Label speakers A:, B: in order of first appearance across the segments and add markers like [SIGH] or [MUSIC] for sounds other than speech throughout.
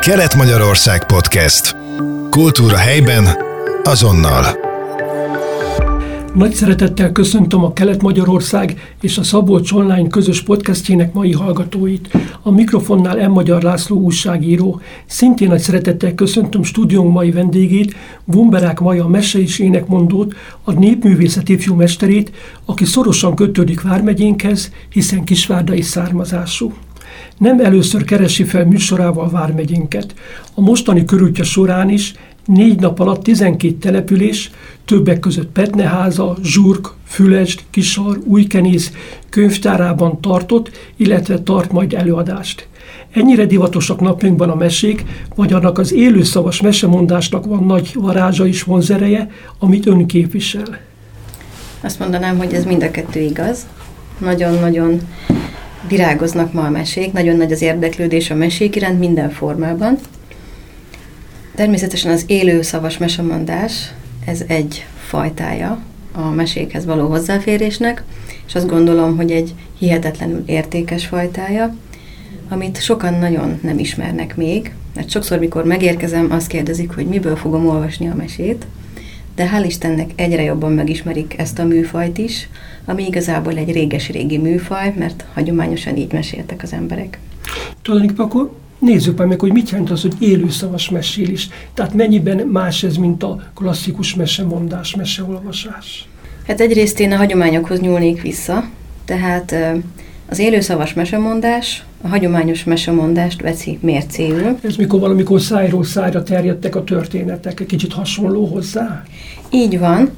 A: Kelet-Magyarország Podcast. Kultúra helyben, azonnal.
B: Nagy szeretettel köszöntöm a Kelet-Magyarország és a Szabolcs Online közös podcastjének mai hallgatóit. A mikrofonnál M. Magyar László újságíró. Szintén nagy szeretettel köszöntöm stúdiónk mai vendégét, Vumberák Maja mese és énekmondót, a népművészet ifjú mesterét, aki szorosan kötődik Vármegyénkhez, hiszen kisvárdai származású nem először keresi fel műsorával Vármegyénket. A mostani körültje során is négy nap alatt 12 település, többek között Petneháza, Zsurk, Fülesd, Kisar, Újkenész könyvtárában tartott, illetve tart majd előadást. Ennyire divatosak napjainkban a mesék, vagy annak az élőszavas mesemondásnak van nagy varázsa és vonzereje, amit ön képvisel.
C: Azt mondanám, hogy ez mind a kettő igaz. Nagyon-nagyon virágoznak ma a mesék, nagyon nagy az érdeklődés a mesék iránt minden formában. Természetesen az élő szavas mesemondás, ez egy fajtája a mesékhez való hozzáférésnek, és azt gondolom, hogy egy hihetetlenül értékes fajtája, amit sokan nagyon nem ismernek még, mert sokszor, mikor megérkezem, azt kérdezik, hogy miből fogom olvasni a mesét, de hál' Istennek egyre jobban megismerik ezt a műfajt is, ami igazából egy réges-régi műfaj, mert hagyományosan így meséltek az emberek.
B: Tulajdonképpen akkor nézzük meg, hogy mit jelent az, hogy élőszavas mesélés. Tehát mennyiben más ez, mint a klasszikus mesemondás, meseolvasás?
C: Hát egyrészt én a hagyományokhoz nyúlnék vissza, tehát az élőszavas mesemondás a hagyományos mesemondást veszi mércéül.
B: Ez mikor valamikor szájról szájra terjedtek a történetek, egy kicsit hasonló hozzá?
C: Így van.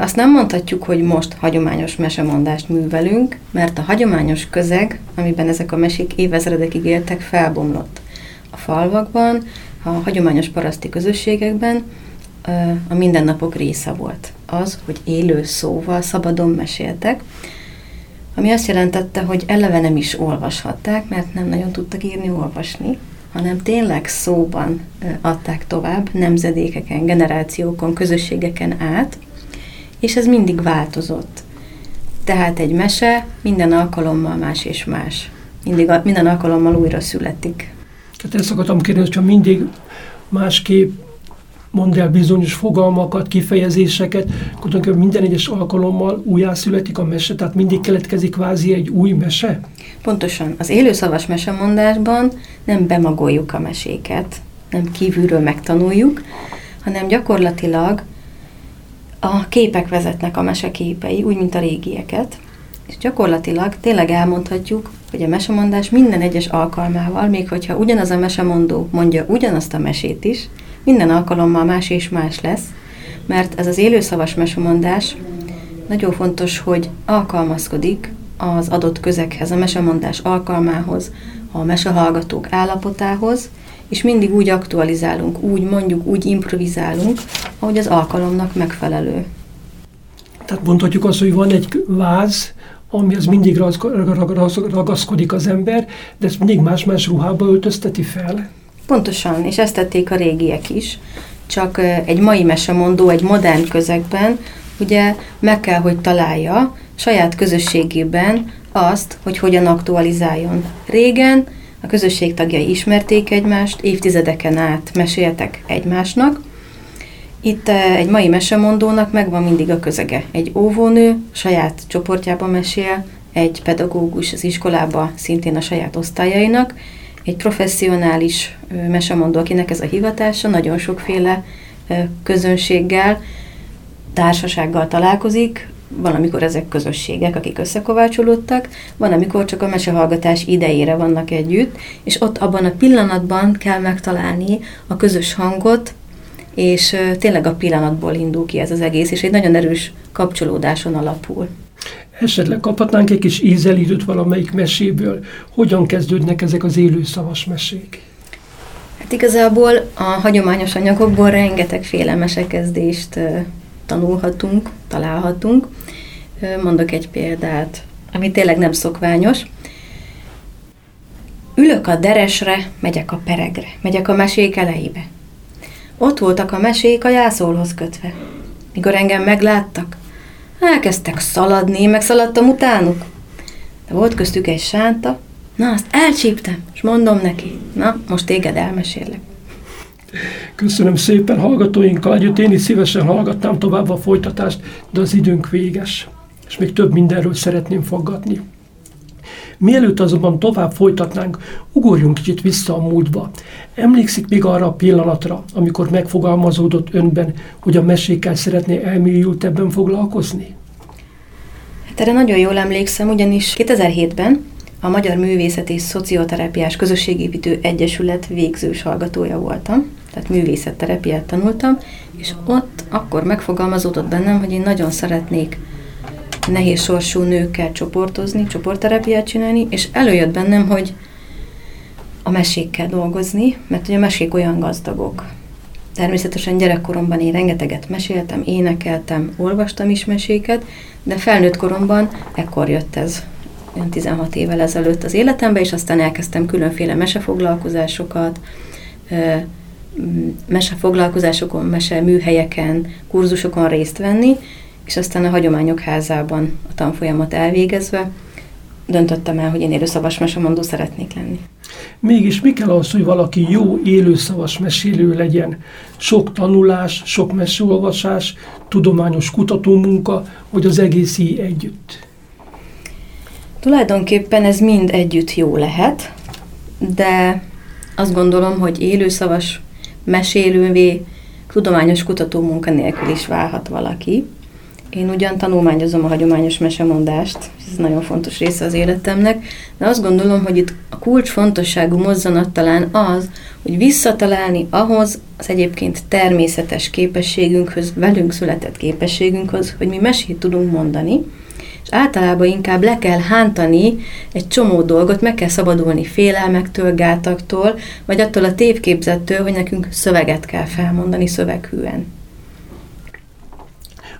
C: Azt nem mondhatjuk, hogy most hagyományos mesemondást művelünk, mert a hagyományos közeg, amiben ezek a mesék évezredekig éltek, felbomlott. A falvakban, a hagyományos paraszti közösségekben a mindennapok része volt. Az, hogy élő szóval szabadon meséltek, ami azt jelentette, hogy eleve nem is olvashatták, mert nem nagyon tudtak írni, olvasni, hanem tényleg szóban adták tovább nemzedékeken, generációkon, közösségeken át, és ez mindig változott. Tehát egy mese minden alkalommal más és más. Mindig, minden alkalommal újra születik.
B: Tehát ezt akartam kérdezni, hogyha mindig másképp mond el bizonyos fogalmakat, kifejezéseket, akkor minden egyes alkalommal újjászületik a mese, tehát mindig keletkezik kvázi egy új mese?
C: Pontosan. Az élőszavas mesemondásban nem bemagoljuk a meséket, nem kívülről megtanuljuk, hanem gyakorlatilag a képek vezetnek a meseképei, úgy, mint a régieket, és gyakorlatilag tényleg elmondhatjuk, hogy a mesemondás minden egyes alkalmával, még hogyha ugyanaz a mesemondó mondja ugyanazt a mesét is, minden alkalommal más és más lesz, mert ez az élőszavas mesemondás nagyon fontos, hogy alkalmazkodik az adott közeghez, a mesemondás alkalmához, a mesehallgatók állapotához, és mindig úgy aktualizálunk, úgy mondjuk, úgy improvizálunk, ahogy az alkalomnak megfelelő.
B: Tehát mondhatjuk azt, hogy van egy váz, amihez mindig ragaszkodik az ember, de ezt mindig más-más ruhába öltözteti fel.
C: Pontosan, és ezt tették a régiek is, csak egy mai mesemondó, egy modern közegben ugye meg kell, hogy találja saját közösségében azt, hogy hogyan aktualizáljon. Régen a közösség tagjai ismerték egymást, évtizedeken át meséltek egymásnak. Itt egy mai mesemondónak megvan mindig a közege. Egy óvónő saját csoportjában mesél, egy pedagógus az iskolába szintén a saját osztályainak, egy professzionális mesemondó, akinek ez a hivatása, nagyon sokféle közönséggel, társasággal találkozik, van, amikor ezek közösségek, akik összekovácsolódtak, van, amikor csak a mesehallgatás idejére vannak együtt, és ott abban a pillanatban kell megtalálni a közös hangot, és tényleg a pillanatból indul ki ez az egész, és egy nagyon erős kapcsolódáson alapul.
B: Esetleg kaphatnánk egy kis ízelítőt valamelyik meséből. Hogyan kezdődnek ezek az élőszavas mesék?
C: Hát igazából a hagyományos anyagokból rengetegféle mesekezdést tanulhatunk, találhatunk. Mondok egy példát, ami tényleg nem szokványos. Ülök a deresre, megyek a peregre, megyek a mesék elejébe. Ott voltak a mesék a jászolhoz kötve. Mikor engem megláttak, elkezdtek szaladni, én meg szaladtam utánuk. De volt köztük egy sánta, na azt elcsíptem, és mondom neki, Na, most téged elmesélek.
B: Köszönöm szépen hallgatóinkkal együtt. Én is szívesen hallgatnám tovább a folytatást, de az időnk véges. És még több mindenről szeretném faggatni. Mielőtt azonban tovább folytatnánk, ugorjunk kicsit vissza a múltba. Emlékszik még arra a pillanatra, amikor megfogalmazódott önben, hogy a mesékkel szeretné elmélyültebben foglalkozni?
C: Hát erre nagyon jól emlékszem, ugyanis 2007-ben a Magyar Művészet és Szocioterápiás Közösségépítő Egyesület végzős hallgatója voltam, tehát művészetterápiát tanultam, és ott akkor megfogalmazódott bennem, hogy én nagyon szeretnék nehéz sorsú nőkkel csoportozni, csoportterápiát csinálni, és előjött bennem, hogy a mesékkel dolgozni, mert ugye a mesék olyan gazdagok. Természetesen gyerekkoromban én rengeteget meséltem, énekeltem, olvastam is meséket, de felnőtt koromban ekkor jött ez olyan 16 évvel ezelőtt az életembe, és aztán elkezdtem különféle mesefoglalkozásokat, mesefoglalkozásokon, mese műhelyeken, kurzusokon részt venni, és aztán a Hagyományok Házában a tanfolyamat elvégezve döntöttem el, hogy én élőszavas mesemondó szeretnék lenni.
B: Mégis mi kell az, hogy valaki jó élőszavas mesélő legyen? Sok tanulás, sok meseolvasás, tudományos kutatómunka, vagy az egész így együtt?
C: Tulajdonképpen ez mind együtt jó lehet, de azt gondolom, hogy élőszavas mesélővé tudományos kutatómunka nélkül is válhat valaki. Én ugyan tanulmányozom a hagyományos mesemondást, ez nagyon fontos része az életemnek, de azt gondolom, hogy itt a kulcs fontosságú mozzanat talán az, hogy visszatalálni ahhoz az egyébként természetes képességünkhöz, velünk született képességünkhöz, hogy mi mesét tudunk mondani, és általában inkább le kell hántani egy csomó dolgot, meg kell szabadulni félelmektől, gátaktól, vagy attól a tévképzettől, hogy nekünk szöveget kell felmondani szöveghűen.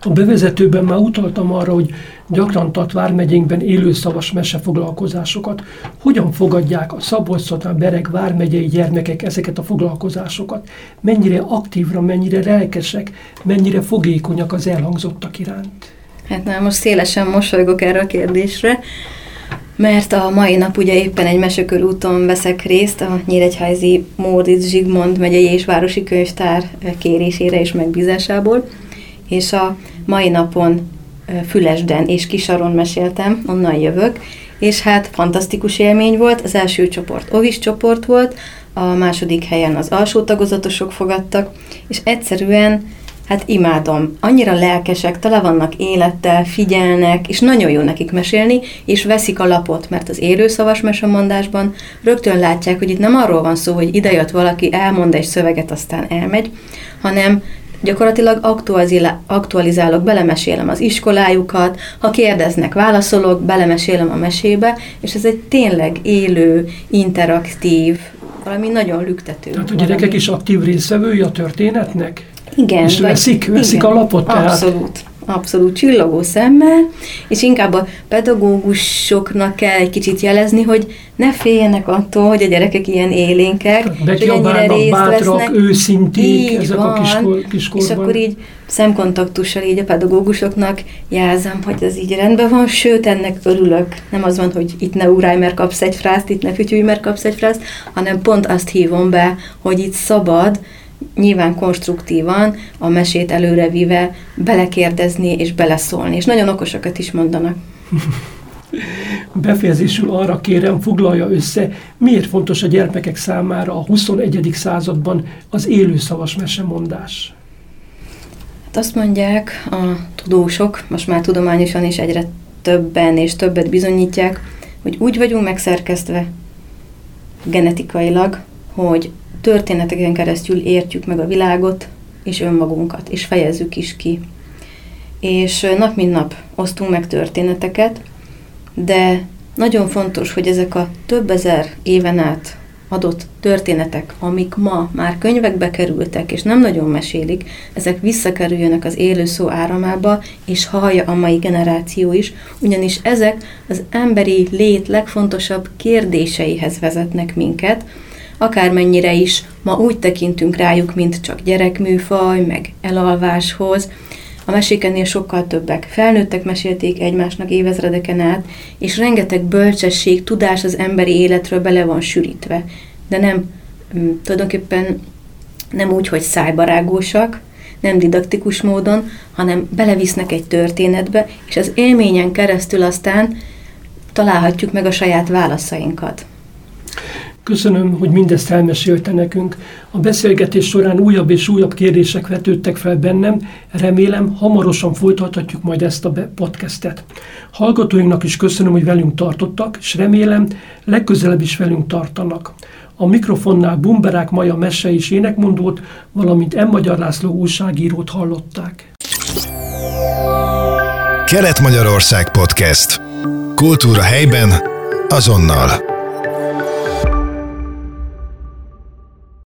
B: A bevezetőben már utaltam arra, hogy gyakran tart vármegyénkben élőszavas mesefoglalkozásokat. Hogyan fogadják a szabolcs Bereg vármegyei gyermekek ezeket a foglalkozásokat? Mennyire aktívra, mennyire lelkesek, mennyire fogékonyak az elhangzottak iránt?
C: Hát na, most szélesen mosolygok erre a kérdésre, mert a mai nap ugye éppen egy mesekörúton veszek részt a Nyíregyházi Móricz Zsigmond megyei és városi könyvtár kérésére és megbízásából, és a mai napon Fülesden és Kisaron meséltem, onnan jövök, és hát fantasztikus élmény volt, az első csoport Ovis csoport volt, a második helyen az alsó tagozatosok fogadtak, és egyszerűen Hát imádom. Annyira lelkesek, tele vannak élettel, figyelnek, és nagyon jó nekik mesélni, és veszik a lapot, mert az élőszavas mesemondásban rögtön látják, hogy itt nem arról van szó, hogy idejött valaki, elmond egy szöveget, aztán elmegy, hanem gyakorlatilag aktualizálok, belemesélem az iskolájukat, ha kérdeznek, válaszolok, belemesélem a mesébe, és ez egy tényleg élő, interaktív, valami nagyon lüktető.
B: Tehát a gyerekek is aktív részvevői a történetnek?
C: Igen.
B: És veszik, veszik igen, a lapot
C: tehát? Abszolút. Abszolút csillogó szemmel, és inkább a pedagógusoknak kell egy kicsit jelezni, hogy ne féljenek attól, hogy a gyerekek ilyen élénkek, hogy ennyire részt
B: bátrak, vesznek. őszinték így ezek van, a kiskor,
C: kiskorban. És akkor így szemkontaktussal így a pedagógusoknak jelzem, hogy ez így rendben van, sőt, ennek örülök. Nem az van, hogy itt ne ugrálj, mert kapsz egy frászt, itt ne fütyülj, mert kapsz egy frászt, hanem pont azt hívom be, hogy itt szabad, nyilván konstruktívan a mesét előrevive belekérdezni és beleszólni, és nagyon okosakat is mondanak. [LAUGHS]
B: Befejezésül arra kérem, foglalja össze, miért fontos a gyermekek számára a 21. században az élőszavas mesemondás.
C: Hát azt mondják a tudósok, most már tudományosan is egyre többen és többet bizonyítják, hogy úgy vagyunk megszerkesztve genetikailag, hogy történeteken keresztül értjük meg a világot és önmagunkat, és fejezzük is ki. És nap mint nap osztunk meg történeteket, de nagyon fontos, hogy ezek a több ezer éven át adott történetek, amik ma már könyvekbe kerültek, és nem nagyon mesélik, ezek visszakerüljönek az élő szó áramába, és hallja a mai generáció is, ugyanis ezek az emberi lét legfontosabb kérdéseihez vezetnek minket, akármennyire is ma úgy tekintünk rájuk, mint csak gyerekműfaj, meg elalváshoz, a mesékennél sokkal többek. Felnőttek mesélték egymásnak évezredeken át, és rengeteg bölcsesség, tudás az emberi életről bele van sűrítve. De de nem mm, tulajdonképpen nem úgy, hogy szájbarágósak, nem didaktikus módon, hanem belevisznek egy történetbe, és az élményen keresztül aztán találhatjuk meg a saját válaszainkat.
B: Köszönöm, hogy mindezt elmesélte nekünk. A beszélgetés során újabb és újabb kérdések vetődtek fel bennem, remélem hamarosan folytathatjuk majd ezt a podcastet. Hallgatóinknak is köszönöm, hogy velünk tartottak, és remélem legközelebb is velünk tartanak. A mikrofonnál Bumberák Maja mese és énekmondót, valamint M. Magyar László újságírót hallották.
A: Kelet-Magyarország Podcast. Kultúra helyben, azonnal.